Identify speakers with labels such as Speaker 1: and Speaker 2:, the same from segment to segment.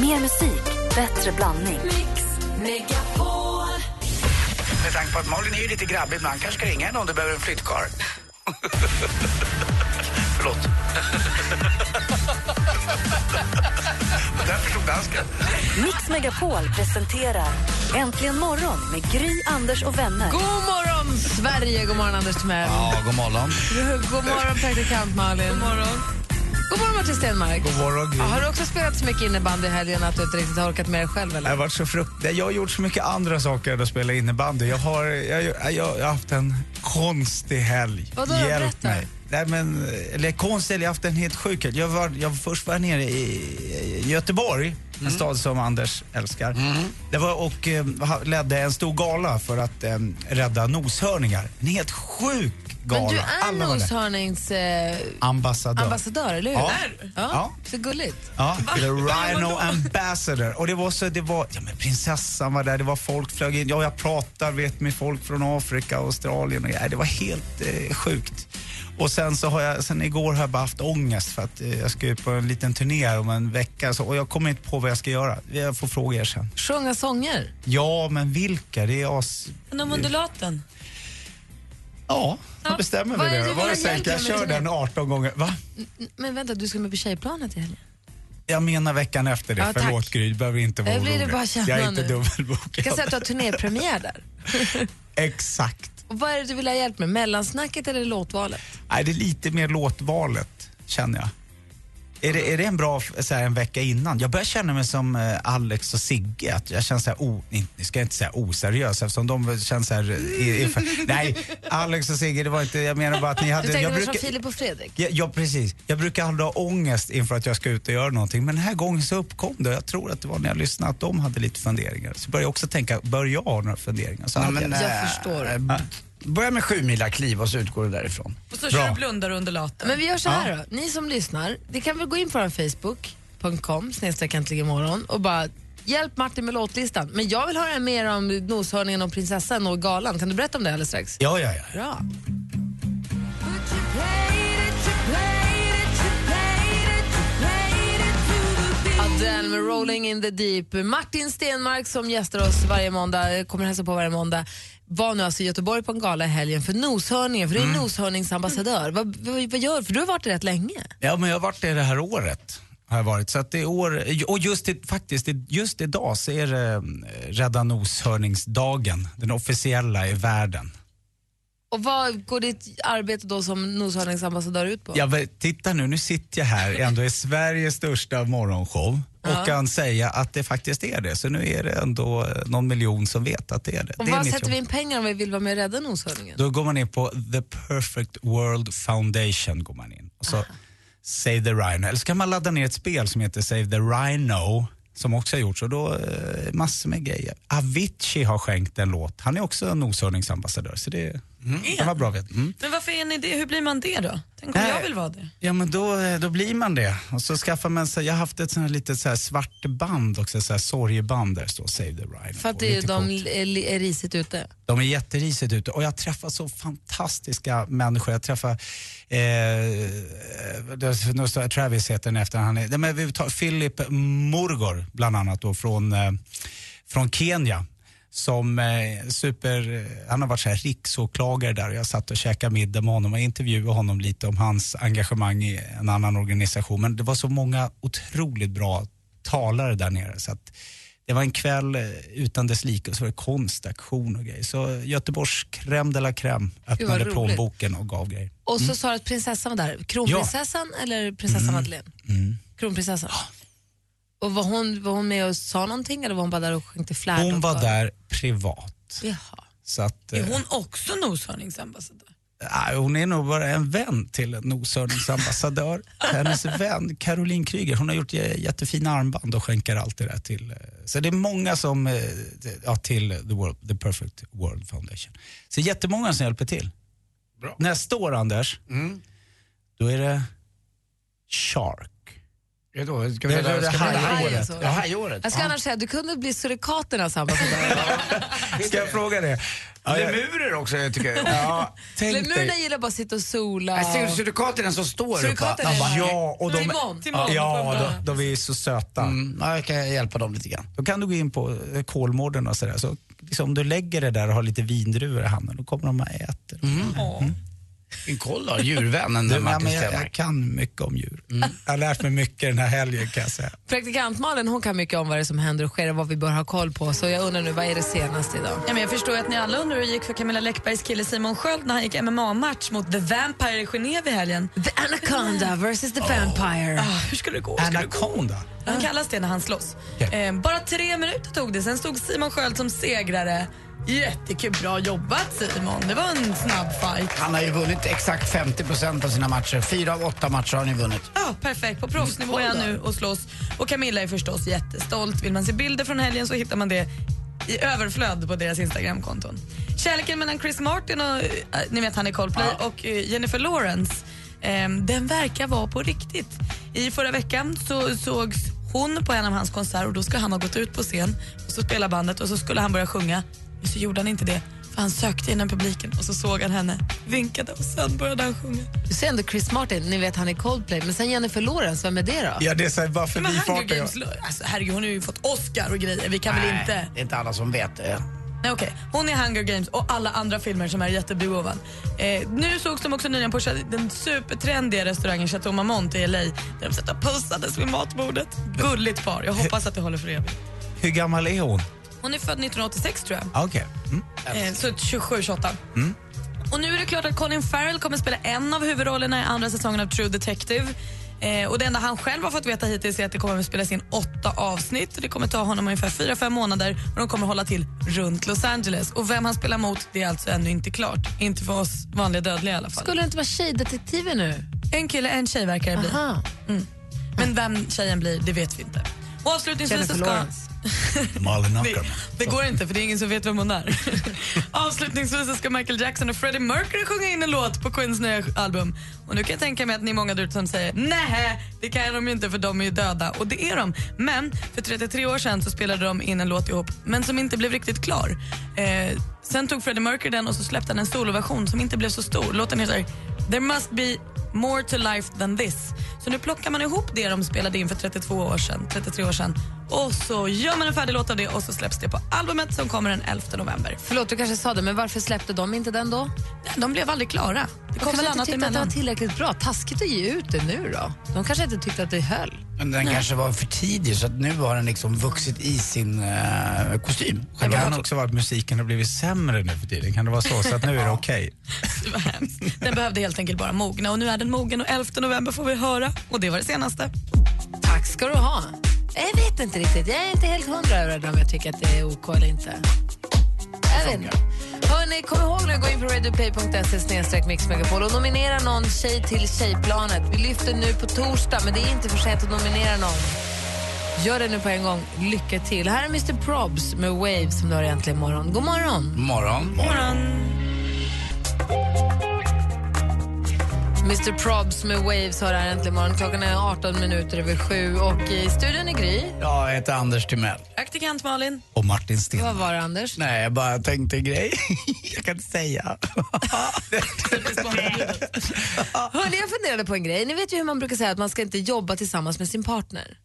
Speaker 1: Mer musik, bättre blandning.
Speaker 2: Mix Megapol.
Speaker 3: Med tanke på att Malin är ju lite grabbig ibland kanske ska ringa henne om du behöver en flyttkarl. Förlåt. Där förstod dansken.
Speaker 1: Mix Megapol presenterar Äntligen morgon med Gry, Anders och vänner.
Speaker 4: God morgon, Sverige! God morgon, Anders Timell.
Speaker 5: Ja, god morgon.
Speaker 4: God morgon, praktikant Malin. God morgon. God morgon, Martin Stenmark.
Speaker 5: God morgon, Gry.
Speaker 4: Har du också spelat så mycket innebandy i helgen att du inte riktigt har orkat med det själv?
Speaker 5: Jag
Speaker 4: Eller?
Speaker 5: har, varit så frukt... jag har gjort så mycket andra saker än att spela innebandy. Jag har, jag, jag, jag har haft en konstig helg.
Speaker 4: Vadå?
Speaker 5: Hjälp
Speaker 4: Berätta.
Speaker 5: mig. Nej, men, eller konstig jag har haft en helt sjuk. Jag var, jag först var jag nere i Göteborg, en stad som Anders älskar. Det var och eh, ledde en stor gala för att eh, rädda noshörningar. En helt sjuk gala.
Speaker 4: Men du är
Speaker 5: Alla
Speaker 4: noshörnings eh,
Speaker 5: Ambassadör.
Speaker 4: ambassadör, eller hur?
Speaker 5: Ja.
Speaker 4: Ja.
Speaker 5: Ja.
Speaker 4: Så gulligt.
Speaker 5: Ja, The Rhino Ambassador. Och det var så, det var, ja men prinsessan var där, det var folk flög in. Ja, jag pratar vet med folk från Afrika och Australien och ja, det var helt eh, sjukt. Och sen så har jag, sen igår har jag bara haft ångest för att eh, jag ska ut på en liten turné om en vecka så, och jag kommer inte på vad jag ska göra. Jag får fråga er sen.
Speaker 4: Sjunga sånger.
Speaker 5: Ja, men vilka? Det är as...
Speaker 2: Men om undulaten?
Speaker 5: Ja, jag bestämmer
Speaker 4: Vad
Speaker 5: väl
Speaker 4: är det
Speaker 5: det.
Speaker 4: du
Speaker 5: Var det
Speaker 4: ha
Speaker 5: säkert?
Speaker 4: hjälp
Speaker 5: Jag
Speaker 4: med
Speaker 5: kör
Speaker 4: till
Speaker 5: den 18 gånger. Va?
Speaker 4: Men vänta, du ska med på tjejplanet i helgen?
Speaker 5: Jag menar veckan efter det.
Speaker 4: Ja, tack.
Speaker 5: Förlåt Gry, du behöver inte vara
Speaker 4: Jag blir det
Speaker 5: orolig.
Speaker 4: bara känna
Speaker 5: Jag är inte
Speaker 4: nu.
Speaker 5: dubbelbokad.
Speaker 4: Jag kan säga att du har turnépremiär där.
Speaker 5: Exakt.
Speaker 4: Och vad är det du vill ha hjälp med? Mellansnacket eller låtvalet?
Speaker 5: Nej, det är lite mer låtvalet, känner jag. Är det, är det en bra så här, en vecka innan? Jag börjar känna mig som eh, Alex och Sigge. Att jag känner så här, o, nu ska inte säga oseriös eftersom de känns så här... I, i, nej, Alex och Sigge, det var inte... Jag menar bara att ni hade...
Speaker 4: Du tänkte
Speaker 5: jag
Speaker 4: väl som Filip och Fredrik?
Speaker 5: Ja, ja, precis. Jag brukar aldrig ha ångest inför att jag ska ut och göra någonting. Men den här gången så uppkom det. Jag tror att det var när jag lyssnade att de hade lite funderingar. Så började jag också tänka, bör jag ha några funderingar? Så hade jag.
Speaker 4: Jag förstår.
Speaker 3: Börja med sju mila kliv och så utgår du därifrån.
Speaker 2: Och så
Speaker 5: Bra.
Speaker 2: kör du blundar och undulaten.
Speaker 4: Men vi gör så här då. Ni som lyssnar, det kan väl gå in på vår Facebook.com snedstreck äntligen imorgon och bara hjälp Martin med låtlistan. Men jag vill höra mer om noshörningen och prinsessan och galan. Kan du berätta om det alldeles strax?
Speaker 5: Ja, ja, ja.
Speaker 4: Bra. Adele med Rolling in the deep. Martin Stenmark som gästar oss varje måndag, kommer hälsa på varje måndag, var nu alltså i Göteborg på en gala i helgen för noshörningen, för du är noshörningsambassadör. Vad, vad, vad gör du? För du har varit där rätt länge.
Speaker 5: Ja, men jag har varit det det här året. Har varit. Så att det är år, och just, i- faktiskt, just idag så är det eh, Rädda noshörningsdagen, den officiella i världen.
Speaker 4: Och vad går ditt arbete då som noshörningsambassadör ut på?
Speaker 5: Jag vet, titta nu, nu sitter jag här ändå i Sveriges största morgonshow och kan säga att det faktiskt är det. Så nu är det ändå eh, någon miljon som vet att det är det.
Speaker 4: och
Speaker 5: det mitt
Speaker 4: sätter
Speaker 5: jobb.
Speaker 4: vi in pengar om vi vill vara med och rädda noshörningen?
Speaker 5: Då går man in på The Perfect World Foundation. går man in. Och så Save the Rhino. Eller så kan man ladda ner ett spel som heter Save the Rhino som också har gjorts och då eh, massor med grejer. Avicii har skänkt en låt. Han är också en noshörningsambassadör så det kan vara bra att veta. Mm.
Speaker 2: Men varför är ni det? Hur blir man det då? Tänk om
Speaker 5: Nej.
Speaker 2: jag vill vara det.
Speaker 5: Ja men då, eh, då blir man det. Och så skaffar man sig, jag har haft ett sånt här litet så här svart band också, så här sorgeband där det står Save the Rhino.
Speaker 4: För att det, de är, är risigt ute.
Speaker 5: De är jätterisigt ute och jag träffar så fantastiska människor. Jag träffar, eh, det- jag- Travis heter den efter, han är, men vi tar Philip Morgor bland annat då från, eh, från Kenya. Som eh, super, han har varit så här riksåklagare där och jag satt och käkade middag med honom och intervjuade honom lite om hans engagemang i en annan organisation. Men det var så många otroligt bra talare där nere så att det var en kväll eh, utan dess like och så var det konstaktion och grejer. Så Göteborgs crème de la crème öppnade plånboken och gav grejer.
Speaker 4: Och så sa du att prinsessan var där. Kronprinsessan eller prinsessan Madeleine? Kronprinsessan. Och var hon, var hon med och sa någonting eller var hon bara där och skänkte flärd?
Speaker 5: Hon var där privat.
Speaker 4: Jaha.
Speaker 5: Så att,
Speaker 2: Är
Speaker 5: eh,
Speaker 2: hon också noshörningsambassadör?
Speaker 5: nej, hon är nog bara en vän till en noshörningsambassadör. Hennes vän Caroline Kryger, hon har gjort jättefina armband och skänker allt det där till. eh, Så det är många som, eh, ja, till The, World, The Perfect World Foundation. Så jättemånga som hjälper till. Nästa år Anders, då är det Shark.
Speaker 3: Ja, då, ska vi
Speaker 5: Det det hajåret.
Speaker 3: Ja, hajåret.
Speaker 4: Jag ska annars säga, du kunde bli surikaternas ambassadör.
Speaker 5: Ska jag fråga det?
Speaker 3: Lemurer också tycker jag.
Speaker 5: Ja, tänk
Speaker 4: Lemurerna
Speaker 5: dig.
Speaker 4: gillar bara att sitta och sola.
Speaker 3: Jag ser surikaterna som står upp.
Speaker 4: Surikater
Speaker 3: va?
Speaker 4: är-
Speaker 3: Ja,
Speaker 5: och de,
Speaker 4: Timon.
Speaker 2: Timon.
Speaker 5: ja, de, de är så söta.
Speaker 3: Mm, ja, jag kan hjälpa dem lite grann.
Speaker 5: Då kan du gå in på eh, Kolmården och sådär. Så liksom, om du lägger det där och har lite vindruvor i handen, då kommer de och äter.
Speaker 3: En koll då, djurvännen
Speaker 5: Du, ja,
Speaker 3: Martin
Speaker 5: men jag, jag kan mycket om djur. Jag har lärt mig mycket den här helgen kan jag säga.
Speaker 4: Praktikant Malin hon kan mycket om vad det är som händer och sker och vad vi bör ha koll på. Så jag undrar nu, vad är det senaste idag?
Speaker 2: Ja, men jag förstår att ni alla undrar hur det gick för Camilla Läckbergs kille Simon Sköld när han gick MMA-match mot The Vampire i Genève i helgen.
Speaker 4: The Anaconda versus the Vampire.
Speaker 2: Ah, hur ska det gå? Hur ska det gå?
Speaker 5: Anaconda.
Speaker 2: Han kallas det när han slåss.
Speaker 5: Okej.
Speaker 2: Eh, bara tre minuter tog det, sen stod Simon Sköld som segrare. Jättekul, bra jobbat Simon. Det var en snabb fight.
Speaker 3: Han har ju vunnit exakt 50% av sina matcher. Fyra av åtta matcher har han ju vunnit.
Speaker 2: Ja, perfekt. På proffsnivå är han nu och slåss. Och Camilla är förstås jättestolt. Vill man se bilder från helgen så hittar man det i överflöd på deras Instagramkonton. Kärleken mellan Chris Martin och, eh, ni vet han är Coldplay, och eh, Jennifer Lawrence, eh, den verkar vara på riktigt. I förra veckan så sågs hon på en av hans konserter och då ska han ha gått ut på scen och så spelar bandet och så skulle han börja sjunga. Men så gjorde han inte det för han sökte genom publiken och så såg han henne, vinkade och sen började han sjunga.
Speaker 4: Du ser ändå Chris Martin, ni vet han är Coldplay, men sen Jennifer Lawrence, vem är det då?
Speaker 5: Ja, det är så här, bara förbifarten.
Speaker 2: Games, alltså, herregud, hon har ju fått Oscar och grejer. Vi kan väl inte...
Speaker 3: det är inte alla som vet det.
Speaker 2: Nej, okej. Hon är Hunger Games och alla andra filmer som är jättebegåvad. Eh, nu sågs de också nyligen på den supertrendiga restaurangen Chateau Marmont i LA där de satt och pussades vid matbordet. Gulligt par. Jag hoppas att det håller för evigt.
Speaker 5: Hur gammal är hon?
Speaker 2: Hon är född 1986 tror jag.
Speaker 5: Ah, Okej. Mm.
Speaker 2: Eh, så 27-28. Och nu är det klart att Colin Farrell kommer spela en av huvudrollerna i andra säsongen av True Detective. Eh, och Det enda han själv har fått veta hittills är att det kommer att spelas in åtta avsnitt. Det kommer ta honom ungefär fyra fem månader och de kommer hålla till runt Los Angeles. Och Vem han spelar mot det är alltså ännu inte klart. Inte för oss vanliga dödliga i alla fall.
Speaker 4: Skulle det inte vara tjejdetektiver nu?
Speaker 2: En kille, en tjej verkar det bli.
Speaker 4: Aha.
Speaker 2: Men vem tjejen blir, det vet vi inte. Och avslutningsvis så ska...
Speaker 5: Malin
Speaker 2: Det,
Speaker 5: Ackerman.
Speaker 2: det går inte för det är ingen som vet vem hon är. Avslutningsvis så ska Michael Jackson och Freddie Mercury sjunga in en låt på Queens nya album. Och nu kan jag tänka mig att ni är många där ute som säger nej, det kan de ju inte för de är ju döda. Och det är de. Men för 33 år sedan så spelade de in en låt ihop men som inte blev riktigt klar. Eh, sen tog Freddie Mercury den och så släppte han en soloversion som inte blev så stor. Låten heter There must be more to life than this. Så nu plockar man ihop det de spelade in för 32 år sedan, 33 år sedan och så gör man en färdig låt av det och så släpps det på albumet som kommer den 11 november.
Speaker 4: Förlåt, du kanske sa det, men varför släppte de inte den då?
Speaker 2: De blev aldrig klara.
Speaker 4: De
Speaker 2: kom väl
Speaker 4: kanske inte
Speaker 2: annat
Speaker 4: tyckte att det var
Speaker 2: emellan.
Speaker 4: tillräckligt bra. Taskigt att ge ut det nu då. De kanske inte tyckte att det höll.
Speaker 3: Men den kanske var för tidig så att nu har den liksom vuxit i sin uh, kostym.
Speaker 5: Det kan också vara att musiken har blivit sämre nu för tiden. Kan det vara så? Så att nu är det okej.
Speaker 2: Hemskt. Den behövde helt enkelt bara mogna och nu är den mogen och 11 november får vi höra och det var det senaste.
Speaker 4: Tack ska du ha. Jag vet inte riktigt. Jag är inte helt hundra över om jag tycker att det är OK eller inte. Jag vet inte. Hörrni, kom ihåg nu att gå in på radioplay.se mixmegapol och nominera någon tjej till Tjejplanet. Vi lyfter nu på torsdag, men det är inte för sent att nominera någon. Gör det nu på en gång. Lycka till. Här är Mr Probs med Waves som du har egentligen imorgon. God morgon!
Speaker 3: Morgon.
Speaker 4: Mr Probs med Waves har här äntligen morgon. Klockan är 18 minuter över sju och i studion är Gry.
Speaker 3: Jag heter Anders Timell.
Speaker 2: Praktikant Malin.
Speaker 5: Och Martin Sten.
Speaker 4: Vad var det, Anders?
Speaker 3: Nej, jag bara tänkte en grej. jag kan inte säga.
Speaker 4: Hörni, jag funderade på en grej. Ni vet ju hur man brukar säga att man ska inte jobba tillsammans med sin partner.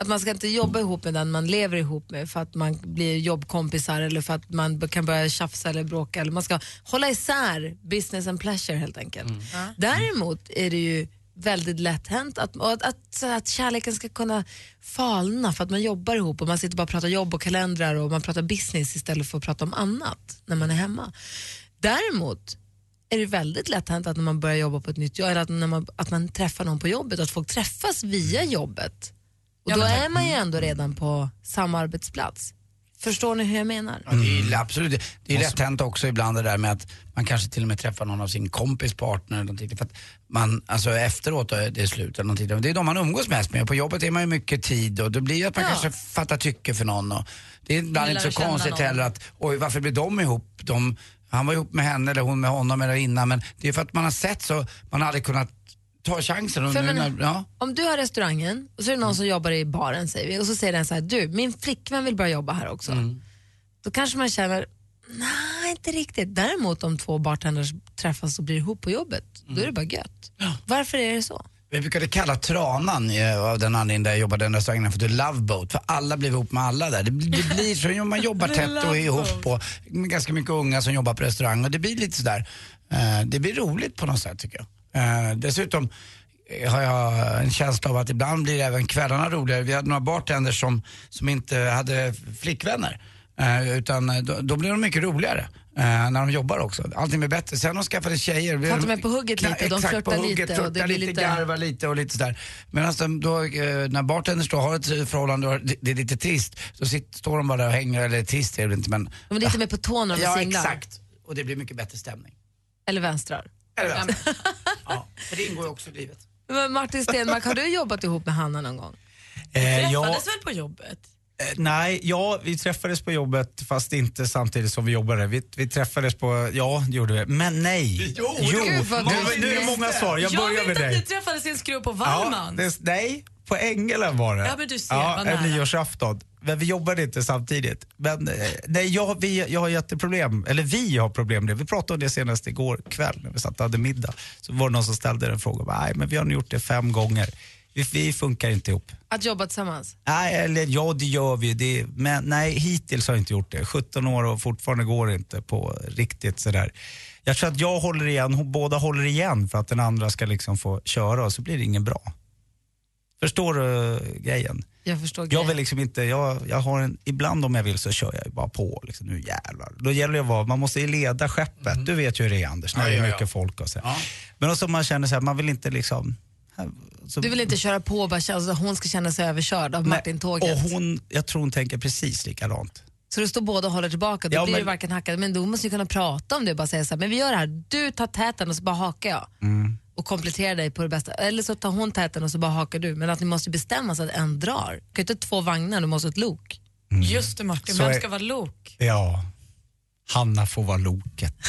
Speaker 4: Att man ska inte jobba ihop med den man lever ihop med för att man blir jobbkompisar eller för att man kan börja tjafsa eller bråka. Eller man ska hålla isär business and pleasure helt enkelt. Däremot är det ju väldigt lätt hänt att, att, att, att kärleken ska kunna falna för att man jobbar ihop och man sitter bara och pratar jobb och kalendrar och man pratar business istället för att prata om annat när man är hemma. Däremot är det väldigt lätt hänt att när man börjar jobba på ett nytt jobb, eller att, när man, att man träffar någon på jobbet, att folk träffas via jobbet. Och
Speaker 2: Ja,
Speaker 4: då är man ju ändå redan på samma arbetsplats. Förstår ni hur jag menar?
Speaker 3: Ja, det är ju absolut. Det är lätt hänt också ibland det där med att man kanske till och med träffar någon av sin kompis partner eller någonting. För att man, alltså efteråt då är det slut eller någonting. Det är de man umgås mest med. På jobbet är man ju mycket tid och då blir det att man
Speaker 4: Ja.
Speaker 3: kanske fattar tycke för någon. Och det är ibland inte så konstigt
Speaker 2: någon.
Speaker 3: heller att, oj varför blir de ihop? De, han var ihop med henne eller hon med honom eller innan men det är för att man har sett så, man har aldrig kunnat ta chansen. Och nu
Speaker 4: men-
Speaker 3: när, ja.
Speaker 4: Om du har restaurangen och så är det någon som jobbar i baren säger vi och så säger den så här, du min flickvän vill börja jobba här också.
Speaker 3: Mm.
Speaker 4: Då kanske man känner, nej inte riktigt. Däremot om två bartenders träffas och blir ihop på jobbet, då är det bara gött. Varför är det så?
Speaker 3: Vi brukade kalla Tranan eh, av den anledningen där jag jobbade i den restaurangen för The Love Boat. För alla blev ihop med alla där. Det, blir- det blir så, man jobbar tätt och är ihop och med ganska mycket unga som jobbar på restaurang och det blir lite sådär, eh, det blir roligt på något sätt tycker jag. Eh, dessutom eh, har jag en känsla av att ibland blir även kvällarna roligare. Vi hade några bartenders som, som inte hade flickvänner. Eh, utan eh, då, då blir de mycket roligare. eh, när de jobbar också. Allting blir bättre. Sen de skaffat tjejer.
Speaker 4: Att de är på hugget lite, de flörtar
Speaker 3: hugget,
Speaker 4: lite och det blir
Speaker 3: lite,
Speaker 4: lite-
Speaker 3: garvar lite och lite sådär. Medan de då, eh, när bartenders då har ett förhållande och det det är lite trist, så sitter, står de bara där och hänger, eller trist är det inte men...
Speaker 4: De är lite mer på tå när de
Speaker 3: Ja
Speaker 4: singlar.
Speaker 3: exakt. Och det blir mycket bättre stämning.
Speaker 4: Eller vänstrar.
Speaker 3: Eller vänster. Ja, för det ingår ju också i livet.
Speaker 4: Men Martin Stenmark, har du jobbat ihop med Hanna någon gång?
Speaker 5: Eh, jag,
Speaker 2: Träffades väl på jobbet?
Speaker 5: eh, nej, ja, vi träffades på jobbet fast inte samtidigt som vi jobbade. Vi, vi träffades på, ja det gjorde vi. Men nej.
Speaker 3: Jo,
Speaker 4: Gud, vad
Speaker 5: nu,
Speaker 4: du
Speaker 5: nu är det många svar. Jag, börjar
Speaker 2: vet
Speaker 5: med
Speaker 2: att
Speaker 5: dig.
Speaker 2: ni träffades i en skruv på
Speaker 5: Ja,
Speaker 2: Wallmans.
Speaker 5: det, nej, på Ängelen var det.
Speaker 2: Ja, men du ser,
Speaker 5: ja, en nyårsafton. Men vi jobbade inte samtidigt. Men eh, nej, jag, vi, jag har jätteproblem, eller vi har problem med det. Vi pratade om det senast igår kväll när vi satt och hade middag. Så var det någon som ställde en fråga. Nej, men vi har nu gjort det fem gånger. Vi, vi funkar inte ihop.
Speaker 4: Att jobba tillsammans?
Speaker 5: Nej, eller ja det gör vi det, men nej hittills har jag inte gjort det. 17 år och fortfarande går det inte på riktigt sådär. Jag tror att jag håller igen, båda håller igen för att den andra ska liksom få köra och så blir det ingen bra. Förstår du eh, grejen?
Speaker 4: Jag förstår
Speaker 5: Jag vill liksom inte, jag, jag har en, ibland om jag vill så kör jag ju bara på. Liksom, nu jävlar. Då gäller det att vara, man måste ju leda skeppet. Du vet ju hur det är Anders, när
Speaker 3: Ja,
Speaker 5: det är
Speaker 3: ja,
Speaker 5: mycket
Speaker 3: ja.
Speaker 5: folk och så.
Speaker 3: Ja.
Speaker 5: Men också man känner så här, man vill inte liksom... Så,
Speaker 4: Du vill inte köra på och bara känna så att hon ska känna sig överkörd av Martin-tåget?
Speaker 5: Och hon, jag tror hon tänker precis likadant.
Speaker 4: Så du står båda och håller tillbaka, då
Speaker 5: Ja,
Speaker 4: blir
Speaker 5: men-
Speaker 4: det varken hackat. Men då måste ni kunna prata om det och bara säga så här, men vi gör det här, du tar täten och så bara hakar jag.
Speaker 5: Mm.
Speaker 4: Och kompletterar dig på det bästa. Eller så tar hon täten och så bara hakar du. Men att ni måste bestämma så att en drar. Du kan ju inte två vagnar, du måste ha ett lok.
Speaker 2: Just det Martin, vem ska vara lok?
Speaker 5: Ja, Hanna får vara loket.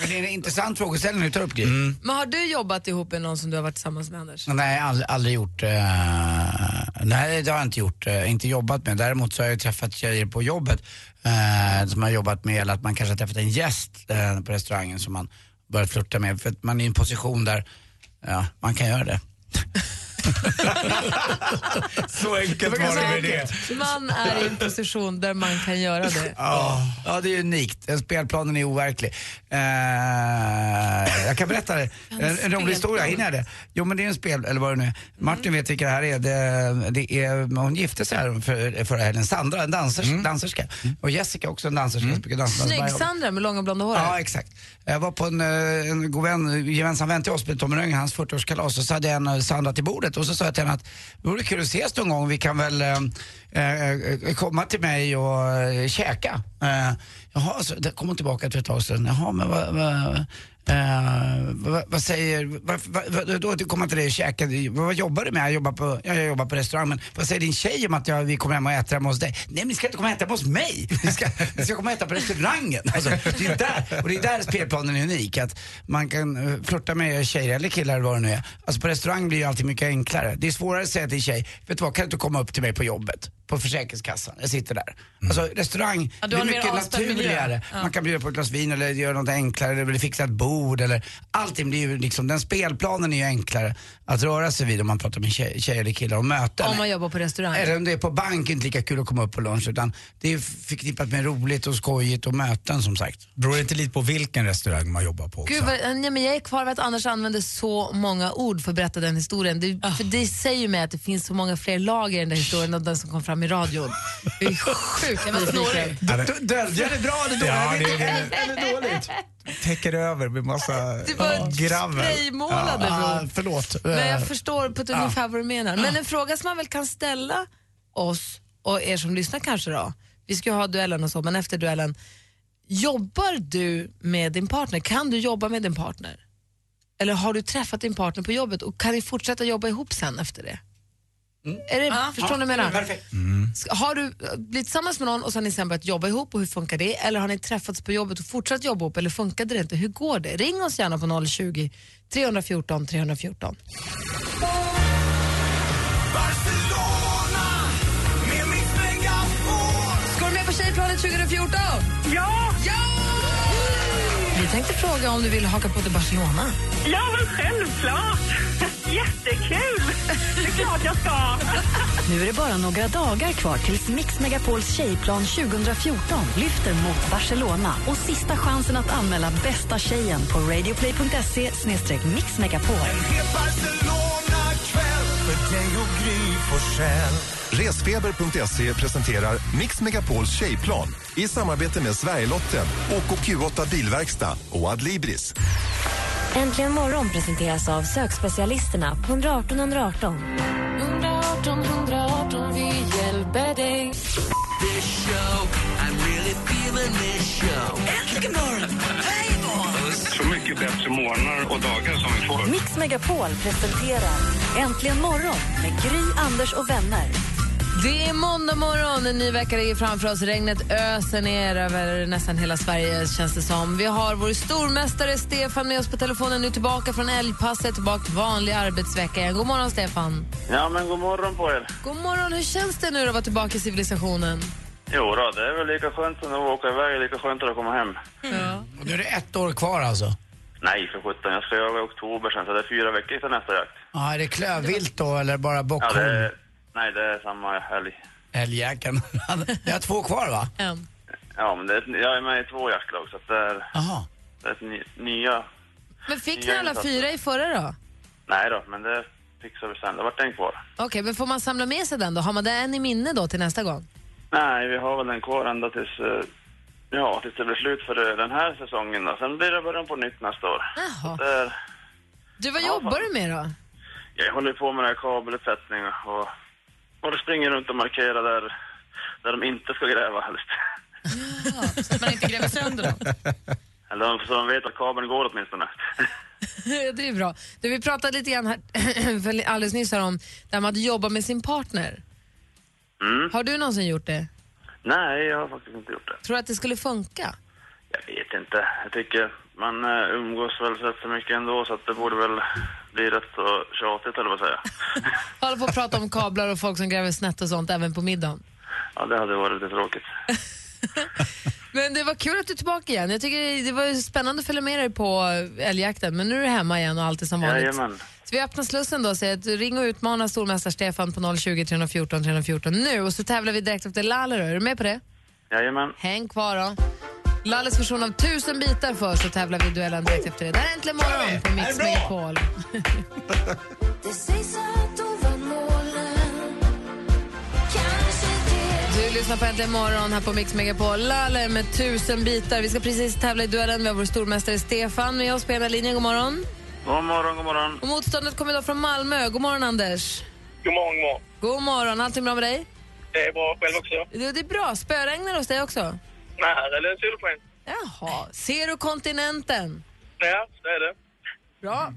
Speaker 3: Men det är en intressant frågeställning du tar upp Gry.
Speaker 4: Men har du jobbat ihop med någon som du har varit tillsammans med Anders?
Speaker 3: Nej, aldrig, aldrig gjort. eh, nej, det har jag inte gjort. eh, inte jobbat med. Däremot så har jag träffat tjejer på jobbet eh, som har jobbat med, eller att man kanske har träffat en gäst på restaurangen som man börjat flirta med. För att man är i en position där ja, man kan göra det.
Speaker 5: Så enkelt var det med det.
Speaker 4: Man är i en position där man kan göra det.
Speaker 3: Ja, ja det är unikt. Spelplanen är overklig. Eh, jag kan berätta det. En, en rolig historia, hinner jag det? Jo men det är en spel, eller vad det nu är. Martin vet vilka det här är. Det, det är hon gifte sig här för, förra helgen. Sandra, en dansers, danserska. Och Jessica också en danserska. som brukar dansa.
Speaker 4: Snygg Sandra med långa blonda håret.
Speaker 3: Ja, exakt. Jag var på en, eh, en god vän, gemensam vän till oss, Tommy Röng, hans 40-årskalas och så hade jag en eh, Sandra till bordet och så sa jag till henne att det vore kul att ses någon gång, vi kan väl eh, eh, eh komma till mig och eh, käka. Eh, jaha, så det kom hon tillbaka efter ett tag sedan. Jaha, men vad, vad, eh, vad, vad säger, vad, vad, då kommer jag till dig och käka, vad, jobbar du med? Jag jobbar, på, ja, jag jobbar på restaurang, men vad säger din tjej om att jag, vi kommer hem och äter hemma hos dig? Nej men ni ska inte komma och äta hemma hos mig, ni ska, ni ska komma och äta på restaurangen. Alltså, det är där, och det är där spelplanen är unik, att man kan eh, flirta med tjejer eller killar eller vad det nu är. Alltså på restaurang blir ju allting mycket enklare. Det är svårare att säga till en tjej, vet du vad, kan du inte komma upp till mig på jobbet? På Försäkringskassan, jag sitter där. Alltså restaurang,
Speaker 2: Ja, du
Speaker 3: det är mycket
Speaker 2: avspänd miljö.
Speaker 3: naturligare.
Speaker 2: Ja.
Speaker 3: Man kan bjuda på ett glas vin eller göra något enklare eller fixa ett bord eller allting blir ju liksom, den spelplanen är ju enklare att röra sig vid om man pratar med tjej, tjejer eller killar och möten.
Speaker 4: Om man jobbar på restaurang.
Speaker 3: Eller om det är på bank, inte lika kul att komma upp på lunch utan det är förknippat med roligt och skojigt och möten som sagt.
Speaker 5: Beror det inte lite på vilken restaurang man jobbar på också?
Speaker 4: Gud, vad, nej, men jag är kvar vid att Anders använder så många ord för att berätta den historien. Det, För det säger ju mig att det finns så många fler lager i den där historien än den som kom fram i radion. Jag är sjukt nyfiken.
Speaker 3: Dölja det bra eller dåligt?
Speaker 5: Ja, det- det-
Speaker 3: eller dåligt?
Speaker 5: Täcker över med massa
Speaker 4: Du bara
Speaker 5: gravel.
Speaker 4: spraymålade
Speaker 3: Ah,
Speaker 4: Bror.
Speaker 3: förlåt.
Speaker 4: Men
Speaker 3: Eh,
Speaker 4: jag förstår på ett ungefär vad du menar. Men en fråga som man väl kan ställa oss och er som lyssnar kanske då. Vi ska ju ha duellen och så, men efter duellen. Jobbar du med din partner? Kan du jobba med din partner? Eller har du träffat din partner på jobbet och kan ni fortsätta jobba ihop sen efter det? Är det, förstår ni vad jag menar?
Speaker 3: Perfekt.
Speaker 4: Ska- Har du eh, blivit tillsammans med någon och har ni sen börjat jobba ihop och hur funkar det? Eller har ni träffats på jobbet och fortsatt jobba ihop eller funkade det inte? Hur går det? Ring oss gärna på 020 314 314. Ska du med på Tjejplanet 2014?
Speaker 6: Ja,
Speaker 4: Ja! Vi tänkte fråga om du vill haka på till Barcelona.
Speaker 6: ja men självklart. Jättekul. Klart jag ska.
Speaker 1: Nu är det bara några dagar kvar tills Mix Megapols tjejplan 2014 lyfter mot Barcelona och sista chansen att anmäla bästa tjejen på radioplay.se mixmegapol.
Speaker 7: Resfeber.se presenterar Mix Megapols tjejplan i samarbete med Sverigelotten, OKQ8 Bilverkstad och Adlibris.
Speaker 8: Äntligen morgon presenteras av sökspecialisterna på 118 118.
Speaker 4: 118 118, vi hjälper dig.
Speaker 9: Så mycket bättre morgnar och dagar som vi får.
Speaker 1: Mix Megapol presenterar Äntligen morgon med Gry, Anders och vänner.
Speaker 4: Det är måndag morgon, en ny vecka ligger framför oss. Regnet öser ner över nästan hela Sverige känns det som. Vi har vår stormästare Stefan med oss på telefonen nu tillbaka från älgpasset, tillbaka till vanlig arbetsvecka igen. God morgon Stefan.
Speaker 9: Ja, men god morgon på er.
Speaker 4: God morgon, hur känns det nu att vara tillbaka i civilisationen?
Speaker 9: Jo då, det är väl lika skönt som att åka iväg, lika skönt att komma hem.
Speaker 3: Och nu är det ett år kvar alltså.
Speaker 9: Nej, för sjutton. Jag ska jaga i oktober sen, så det är fyra veckor till nästa jakt.
Speaker 3: Ja, är det klövvilt då eller bara
Speaker 9: Ja,
Speaker 3: bockhorn?
Speaker 9: är, nej, det är samma helg.
Speaker 3: Älgjäkeln. Jag har två kvar va?
Speaker 4: En.
Speaker 9: Ja, men det är, jag är med i två jaktlag, så att det är,
Speaker 3: Jaha.
Speaker 9: det är ett ny, nya...
Speaker 4: Men fick ni alla fyra i förra då?
Speaker 9: Nej då, men det fixar vi sen. Det vart en kvar.
Speaker 4: Okej, men får man samla med sig den då? Har man den i minne då till nästa gång?
Speaker 9: Nej, vi har väl den kvar ända tills... eh, Ja, tills det blir slut för den här säsongen då. Sen blir det början på nytt nästa år.
Speaker 4: Jaha.
Speaker 9: Det är,
Speaker 4: Du, vad jobbar du med då?
Speaker 9: Jag håller på med det här kabelutsättning och, och det springer runt och markerar där, där de inte ska gräva helst.
Speaker 2: Så att man inte gräver sönder dem.
Speaker 9: Eller så de vet att kabeln går åtminstone.
Speaker 4: det är bra. Du, vi pratade lite grann här, för alldeles nyss här om det här med att jobba med sin partner.
Speaker 9: Mm.
Speaker 4: Har du någonsin gjort det?
Speaker 9: Nej, jag har faktiskt inte gjort det.
Speaker 4: Tror du att det skulle funka?
Speaker 9: Jag vet inte. Jag tycker man eh, umgås väl så mycket ändå så att det borde väl bli rätt så tjatigt eller vad säga.
Speaker 4: Hålla på att prata om kablar och folk som gräver snett och sånt även på middagen.
Speaker 9: Ja, det hade varit lite tråkigt.
Speaker 4: Men det var kul att du är tillbaka igen. Jag tycker det var spännande att följa med dig på älgjakten. Men nu är du hemma igen och allt är som vanligt.
Speaker 9: Jajamän.
Speaker 4: Så vi öppnar slussen då och säger att ring och utmana stormästare Stefan på 020 314 314 nu. Och så tävlar vi direkt efter Lalle då. Är du med på det?
Speaker 9: Jajamän.
Speaker 4: Häng kvar då. Lalles version av tusen bitar för så tävlar vi i duellen direkt efter det. Det här är Äntligen morgon på Mix Megapol. Du lyssnar på Äntligen morgon här på Mix Megapol. Lalle med tusen bitar. Vi ska precis tävla i duellen. Vi har vår stormästare Stefan med oss på ena linjen. God morgon.
Speaker 9: God morgon, god morgon.
Speaker 4: Och motståndet kommer då från Malmö. God morgon, Anders.
Speaker 6: God morgon, god morgon.
Speaker 4: God morgon. Allting bra med dig?
Speaker 6: Det är bra själv också.
Speaker 4: Det, det är bra. Spöregnar hos dig också?
Speaker 6: Nej, här är det solsken.
Speaker 4: Jaha. Ser du kontinenten?
Speaker 6: Ja, det är det.
Speaker 4: Bra.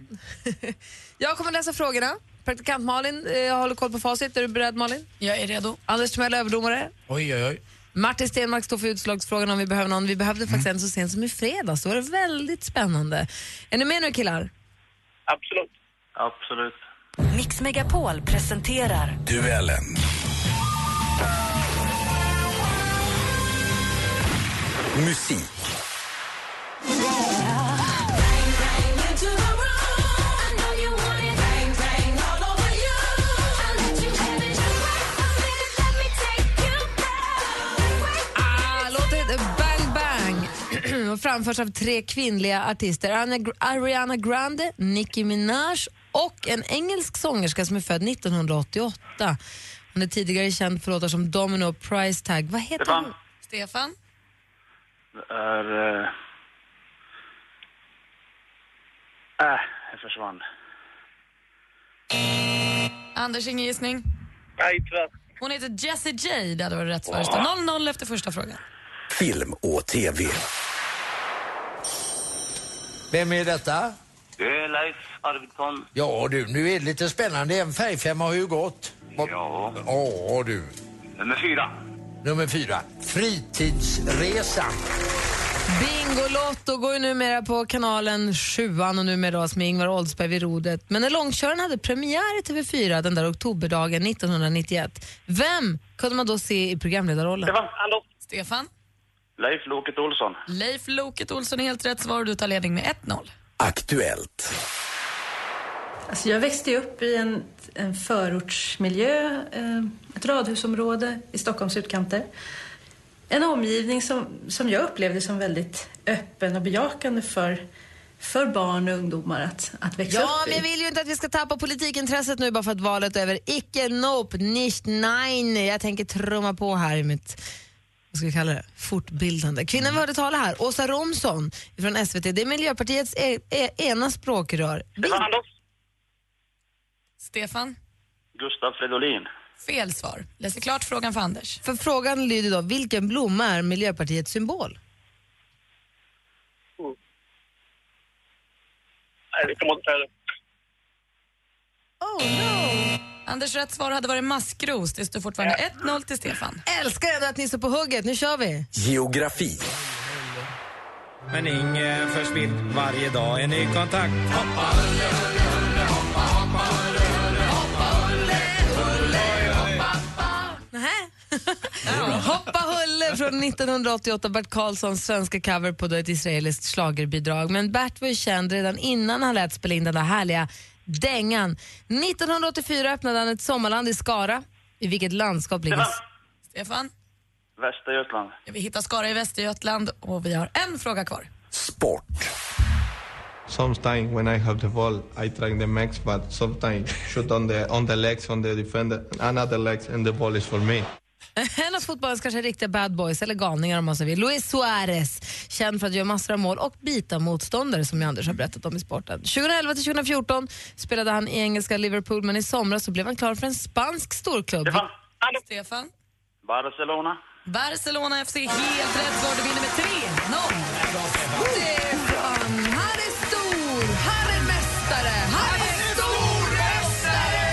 Speaker 4: Jag kommer läsa frågorna. Praktikant Malin eh, håller koll på facit. Är du beredd Malin?
Speaker 2: Jag är redo.
Speaker 4: Anders Timell överdomare.
Speaker 3: Oj, oj, oj.
Speaker 4: Martin Stenmark står för utslagsfrågan om vi behöver någon. Vi behövde faktiskt en så sent som i fredags. Då var det väldigt spännande. Är ni med nu killar?
Speaker 6: Absolut.
Speaker 9: Absolut.
Speaker 1: Mix Megapol presenterar
Speaker 7: Duellen. Musik.
Speaker 4: Ah, och framförs av tre kvinnliga artister. Ariana- Ariana Grande, Nicki Minaj och en engelsk sångerska som är född 1988. Hon är tidigare känd för låtar som Domino och Price Tag. Vad heter
Speaker 9: Stefan.
Speaker 4: hon?
Speaker 2: Stefan?
Speaker 9: Det är... Äh, äh jag försvann.
Speaker 2: Anders, ingen gissning?
Speaker 6: Nej, tyvärr.
Speaker 2: Hon heter Jessie J. Det hade varit rätt svar. Det står 0-0 efter första frågan.
Speaker 7: Film och TV.
Speaker 10: Vem är detta?
Speaker 9: Det är Leif Arvidsson.
Speaker 10: Ja du, nu är det lite spännande. En färgfemma har ju gått. Ja.
Speaker 11: Ja, du.
Speaker 10: Nummer fyra.
Speaker 11: Nummer fyra. Fritidsresan.
Speaker 4: Bingolotto går ju numera på kanalen 7 och numera med Ingvar Oldsberg vid rodret. Men när långköraren hade premiär i TV4 den där oktoberdagen 1991, vem kunde man då se i programledarrollen?
Speaker 9: Stefan, hallå?
Speaker 2: Stefan?
Speaker 9: Leif Loket Olsson.
Speaker 2: Leif Loket Olsson är helt rätt svar du tar ledning med 1-0.
Speaker 11: Aktuellt.
Speaker 12: Alltså jag växte upp i en, en förortsmiljö, eh, ett radhusområde i Stockholms utkanter. En omgivning som, som jag upplevde som väldigt öppen och bejakande för, för barn och ungdomar att, att växa
Speaker 4: Ja,
Speaker 12: upp i.
Speaker 4: men jag vill ju inte att vi ska tappa politikintresset nu bara för att valet är över. Icke, nope, nicht, nein. Jag tänker trumma på här i mitt vad ska vi kalla det? Fortbildande. Kvinnan vi hörde tala här, Åsa Romson från SVT, det är Miljöpartiets e e ena språkrör.
Speaker 9: Stefan, hallå?
Speaker 2: Stefan?
Speaker 9: Gustav Fridolin.
Speaker 2: Fel svar. Läser klart frågan för Anders.
Speaker 4: För frågan lyder då, vilken blomma är Miljöpartiets symbol?
Speaker 6: Nej, vi kommer inte säga det.
Speaker 4: Oh no!
Speaker 2: Anders rätt svar hade varit maskros. Det står fortfarande 1-0 till Stefan.
Speaker 4: Älskar ändå att ni står på hugget, nu kör vi!
Speaker 11: Geografi.
Speaker 13: Men ingen förspilld varje dag en ny kontakt.
Speaker 4: Nähä? Hoppa Hulle från 1988, Bert Karlssons svenska cover på ett israeliskt schlagerbidrag. Men Bert var ju känd redan innan han lät spela in den där härliga dängan. 1984 öppnade han ett sommarland i Skara. I vilket landskap ligger...
Speaker 9: Stefan.
Speaker 2: Stefan?
Speaker 9: Västergötland.
Speaker 2: Vi hittar Skara i Västergötland och vi har en fråga kvar.
Speaker 11: Sport.
Speaker 14: Sometimes when I have the ball, I try the max, but sometimes shoot on the on the legs on the defender, another legs, and the ball is for me.
Speaker 4: En av fotbollens kanske riktiga bad boys, eller galningar om man så vill. Luis Suarez, känd för att göra massor av mål och bita motståndare som jag Anders har berättat om i sporten. 2011 till 2014 spelade han i engelska Liverpool, men i somras så blev han klar för en spansk storklubb.
Speaker 9: Stefan.
Speaker 2: Stefan?
Speaker 9: Barcelona.
Speaker 2: Barcelona FC, helt rätt svar. Du vinner med 3-0.
Speaker 4: Stefan, han är stor, han är mästare, han är stormästare!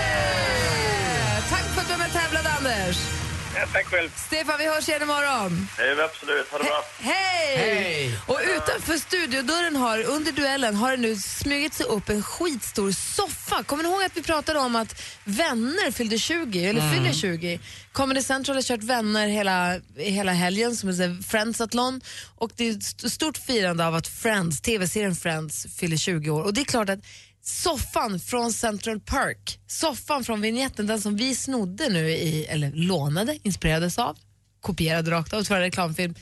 Speaker 4: Tack för att du var med och tävlade, Anders.
Speaker 9: Ja, tack själv.
Speaker 4: Stefan, vi hörs igen imorgon.
Speaker 9: Det vi absolut. Ha det bra.
Speaker 4: Hej!
Speaker 3: Hej!
Speaker 4: Och utanför studiodörren har, under duellen, har det nu smugit sig upp en skitstor soffa. Kommer ni ihåg att vi pratade om att Vänner fyllde 20, eller fyller 20? Comedy Central har kört Vänner hela, hela helgen som är Friendsatlon och det är ett st- stort firande av att Friends, tv-serien Friends fyller 20 år. Och det är klart att soffan från Central Park, soffan från vignetten, den som vi snodde nu i, eller lånade, inspirerades av, kopierade rakt av, för en reklamfilm.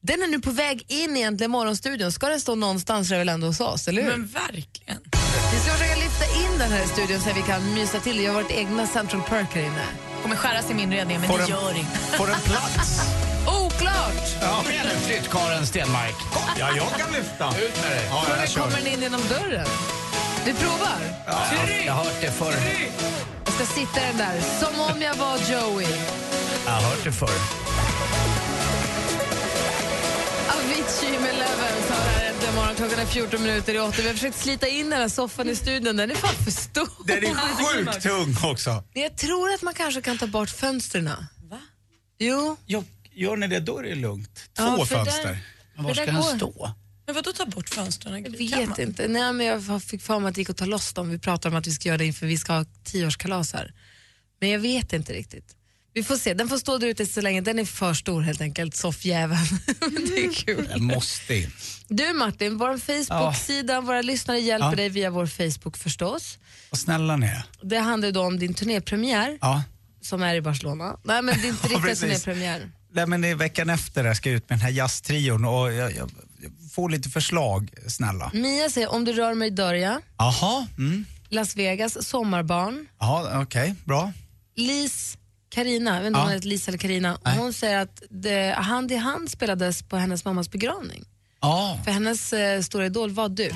Speaker 4: Den är nu på väg in egentligen i morgonstudion. Ska den stå någonstans så är väl ändå hos oss, eller hur?
Speaker 2: Men verkligen.
Speaker 4: Vi ska försöka lyfta in den här i studion så att vi kan mysa till. Jag har varit egna Central Park här inne.
Speaker 2: kommer skäras i min redning, men
Speaker 3: Får
Speaker 2: det
Speaker 3: den-
Speaker 2: gör inget.
Speaker 3: Får den plats?
Speaker 4: Oklart!
Speaker 3: Ja, kom igen nu, flyttkarlen Stenmark.
Speaker 5: Ja, jag kan lyfta.
Speaker 3: Ut med dig.
Speaker 5: Ja,
Speaker 4: kommer ni in genom dörren? Vi provar.
Speaker 3: Ja, jag har hört det förr.
Speaker 4: Jag ska sitta den där som om jag var Joey.
Speaker 3: Jag har hört det förr.
Speaker 4: Avicii med Levels har här äntligen morgon. Klockan är 14 minuter i 8. Vi har försökt slita in den här soffan i studion. Den är fan för stor.
Speaker 5: Den är sjukt tung också.
Speaker 4: Jag tror att man kanske kan ta bort fönstren. Va? Jo.
Speaker 5: Jo, gör ni det då är det lugnt. Två
Speaker 4: Ja, för där-
Speaker 5: fönster.
Speaker 3: Men var ska den stå?
Speaker 2: Men vadå ta bort fönstren?
Speaker 4: Jag
Speaker 2: Kan
Speaker 4: vet
Speaker 2: man?
Speaker 4: inte. Nej, men jag fick för mig att det gick att ta loss dem. Vi pratade om att vi ska göra det inför vi ska ha tioårskalas här. Men jag vet inte riktigt. Vi får se. Den får stå där ute så länge. Den är för stor helt enkelt, soffjäveln. Det är kul.
Speaker 5: Måste in.
Speaker 4: Du Martin, vår Facebook-sida, våra lyssnare hjälper
Speaker 5: Ja.
Speaker 4: dig via vår Facebook förstås.
Speaker 5: Vad snälla ni är.
Speaker 4: Det handlar då om din turnépremiär
Speaker 5: Ja.
Speaker 4: som är i Barcelona. Nej men det är inte riktigt turnépremiär.
Speaker 5: Nej, men det är veckan efter jag ska ut med den här jazztrion och jag, jag, får lite förslag, snälla.
Speaker 4: Mia säger om du rör mig dör jag.
Speaker 5: Jaha, mm.
Speaker 4: Las Vegas, Sommarbarn.
Speaker 5: ja, okej, bra.
Speaker 4: Lis Karina, jag vet inte om hon heter Lis eller Karina. Hon säger att det, Hand i hand spelades på hennes mammas begravning.
Speaker 5: Ja,
Speaker 4: För hennes eh, stora idol var du.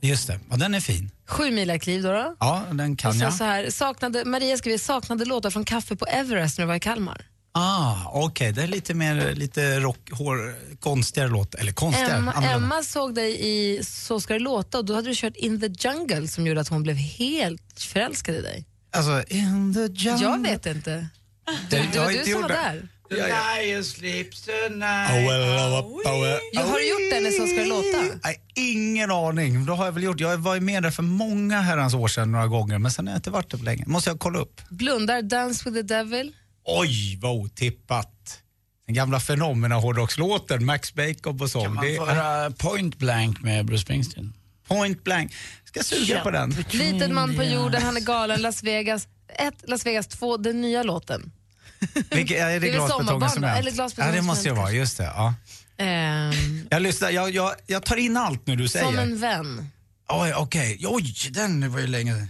Speaker 5: just det. Ja, den är fin.
Speaker 4: Sju mila kliv då. då.
Speaker 5: Ja, den kan jag.
Speaker 4: så här, saknade, Maria skriver saknade låtar från Kaffe på Everest när du var i Kalmar.
Speaker 5: Ah, okej. Det är lite mer lite rock, hår, konstigare låt. Eller konstigare,
Speaker 4: Emma. Emma såg dig i Så ska det låta och då hade du kört In the jungle som gjorde att hon blev helt förälskad i dig.
Speaker 5: Alltså, in the jungle.
Speaker 4: Jag vet inte.
Speaker 5: Det-
Speaker 4: Det
Speaker 5: jag
Speaker 4: var du
Speaker 5: inte
Speaker 4: som var
Speaker 5: det.
Speaker 4: där.
Speaker 3: The lion sleeps tonight.
Speaker 5: Oh, well, oh, oh, well.
Speaker 4: Ja, har du gjort den i Så ska det låta?
Speaker 5: Nej, ingen aning. Det har jag väl gjort. Jag var med där för många herrans år sedan några gånger men sen har jag inte varit där på länge. Måste jag kolla upp.
Speaker 4: Blundar, Dance with the devil.
Speaker 5: Oj, vad otippat. Den gamla fenomena hårdrockslåten, Max Bacon och sång.
Speaker 3: Kan man
Speaker 5: Det
Speaker 3: få höra Point Blank med Bruce Springsteen?
Speaker 5: point blank. Ska suga på den.
Speaker 4: Liten man på jorden, han är galen, Las Vegas. Ett, Las Vegas, två, den nya låten.
Speaker 5: Vilket, är det,
Speaker 4: Det
Speaker 5: glasbetongen som är?
Speaker 4: Eller glasbetongen
Speaker 5: Ja, det måste det vara. Just det. Ja.
Speaker 4: Ehm,
Speaker 5: Jag, lyssnar, jag, jag, jag tar in allt nu du säger.
Speaker 4: som en vän.
Speaker 3: Oj, okej. Oj, den var ju länge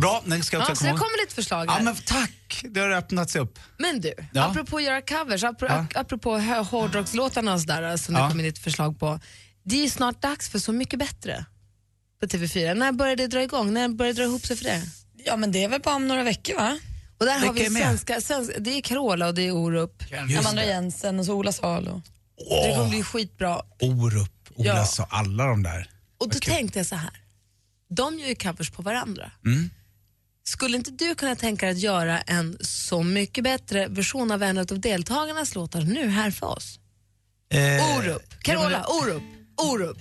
Speaker 5: Bra, den ska jag
Speaker 4: Ja, så det kommer lite förslag
Speaker 5: Ja,
Speaker 4: här.
Speaker 5: men tack. Det har öppnats upp.
Speaker 4: Men du,
Speaker 5: Ja.
Speaker 4: apropå att göra covers, apropå,
Speaker 5: Ja.
Speaker 4: apropå hårdrockslåtarna och sådär som det
Speaker 5: Ja.
Speaker 4: kommer ditt förslag på. Det är ju snart dags för Så mycket bättre på TV4. När börjar det dra igång? När börjar det dra ihop sig för det?
Speaker 2: Ja, men det är väl bara om några veckor va?
Speaker 4: Och där har vi
Speaker 5: Vilka är med?
Speaker 4: svenska, svenska, det är Carola och det är Orup.
Speaker 2: Amanda Jensen och så Ola Salo.
Speaker 4: Det kommer bli skitbra.
Speaker 5: Orup, Ola
Speaker 4: Ja.
Speaker 5: sa alla de där.
Speaker 4: Och då tänkte jag så här, de gör ju covers på varandra.
Speaker 5: Mm.
Speaker 4: Skulle inte du kunna tänka dig att göra en så mycket bättre version av en av deltagarnas låtar nu här för oss?
Speaker 5: Eh,
Speaker 4: Orup, Carola, Orup, Orup.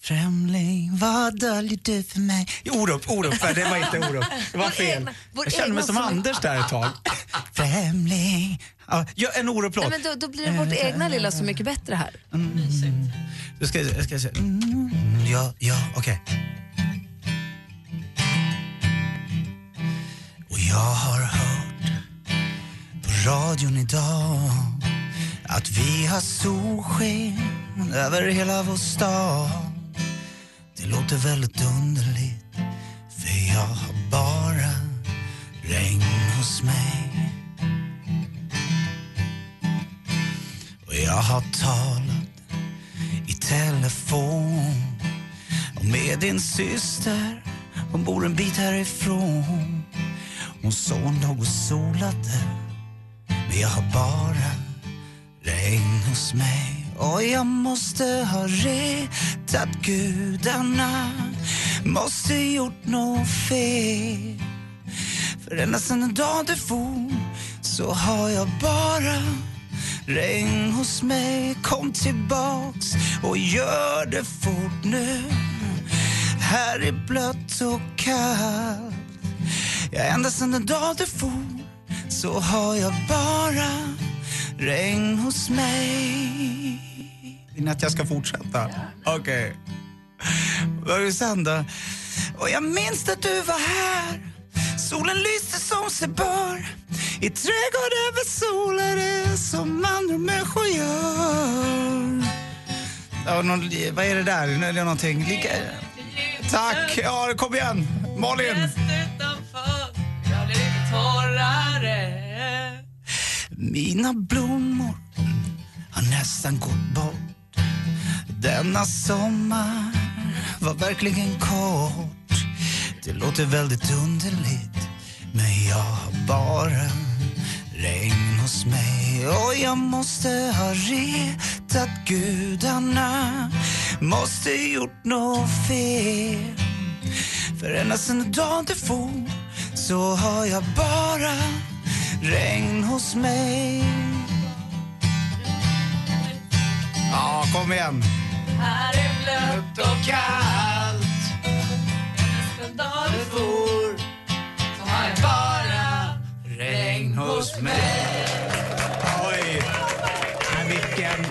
Speaker 5: Främling, vad döljer du för mig? Orup, Orup, nej, det var inte Orup. Det var fel. jag kände mig som
Speaker 4: som-
Speaker 5: Anders där ett tag. Främling. Ja, en Orup-låt.
Speaker 4: Nej, men då, då blir det vårt egna lilla Så mycket bättre här.
Speaker 5: Du ska, jag ska säga... Mm, ja, ja, okej. Och radion idag att vi har solsken över hela vår stad. Det låter väldigt underligt för jag har bara regn hos mig. Och jag har talat i telefon och med din syster. Hon bor en bit härifrån. Hon sa hon låg och solade jag har bara regn hos mig. Och jag måste ha retat gudarna. Måste gjort något fel. För ända sedan den dag du for så har jag bara regn hos mig. Kom tillbaks och gör det fort nu. Här är blött och kallt. Ja, ända sedan den dag du for så har jag bara regn hos mig Vill att jag ska fortsätta? Okej. Vad är det sen då? Och jag minns att du var här Solen lyste som sig bör I trädgården vid solen som andra människor gör ja, någon, Vad är det där? Det är någonting lika... Tack! Ja, kom igen! Malin! Mina blommor har nästan gått bort. Denna sommar var verkligen kort. Det låter väldigt underligt men jag har bara regn hos mig. Och jag måste ha retat gudarna. Måste gjort något fel. För ända sen dagen du for så har jag bara regn hos mig Ja, kom igen.
Speaker 2: Här är blött och kallt Nästan dag du for Så har jag bara
Speaker 5: regn hos mig Oj, vilken...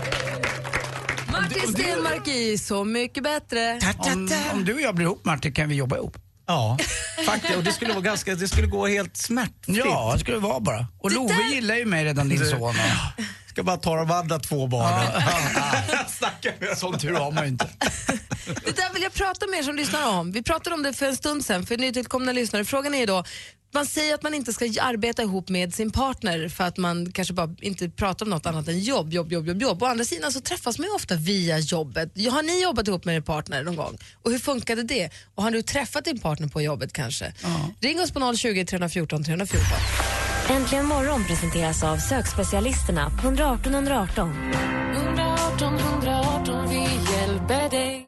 Speaker 4: Martin Stenmark i Så mycket bättre.
Speaker 3: Om, om du och jag blir ihop Martin kan vi jobba ihop.
Speaker 5: Ja, faktiskt. Och det skulle, vara ganska, det skulle gå helt smärtfritt.
Speaker 3: Ja, det skulle det vara bara. Och Love gillar ju mig redan, din son. Och...
Speaker 5: Ska bara ta de andra två barnen.
Speaker 3: Som tur har man ju inte.
Speaker 4: Det där vill jag prata med er som lyssnar om. Vi pratade om det för en stund sedan för nytillkomna lyssnare. Frågan är då, man säger att man inte ska arbeta ihop med sin partner för att man kanske bara inte pratar om något annat än jobb, jobb, jobb, jobb, jobb. Å andra sidan så träffas man ju ofta via jobbet. Har ni jobbat ihop med er partner någon gång? Och hur funkade det? Och har du träffat din partner på jobbet kanske? Ring oss på 020 314 314.
Speaker 1: Äntligen morgon presenteras av sökspecialisterna på 118 118.
Speaker 10: 118 118, vi hjälper dig.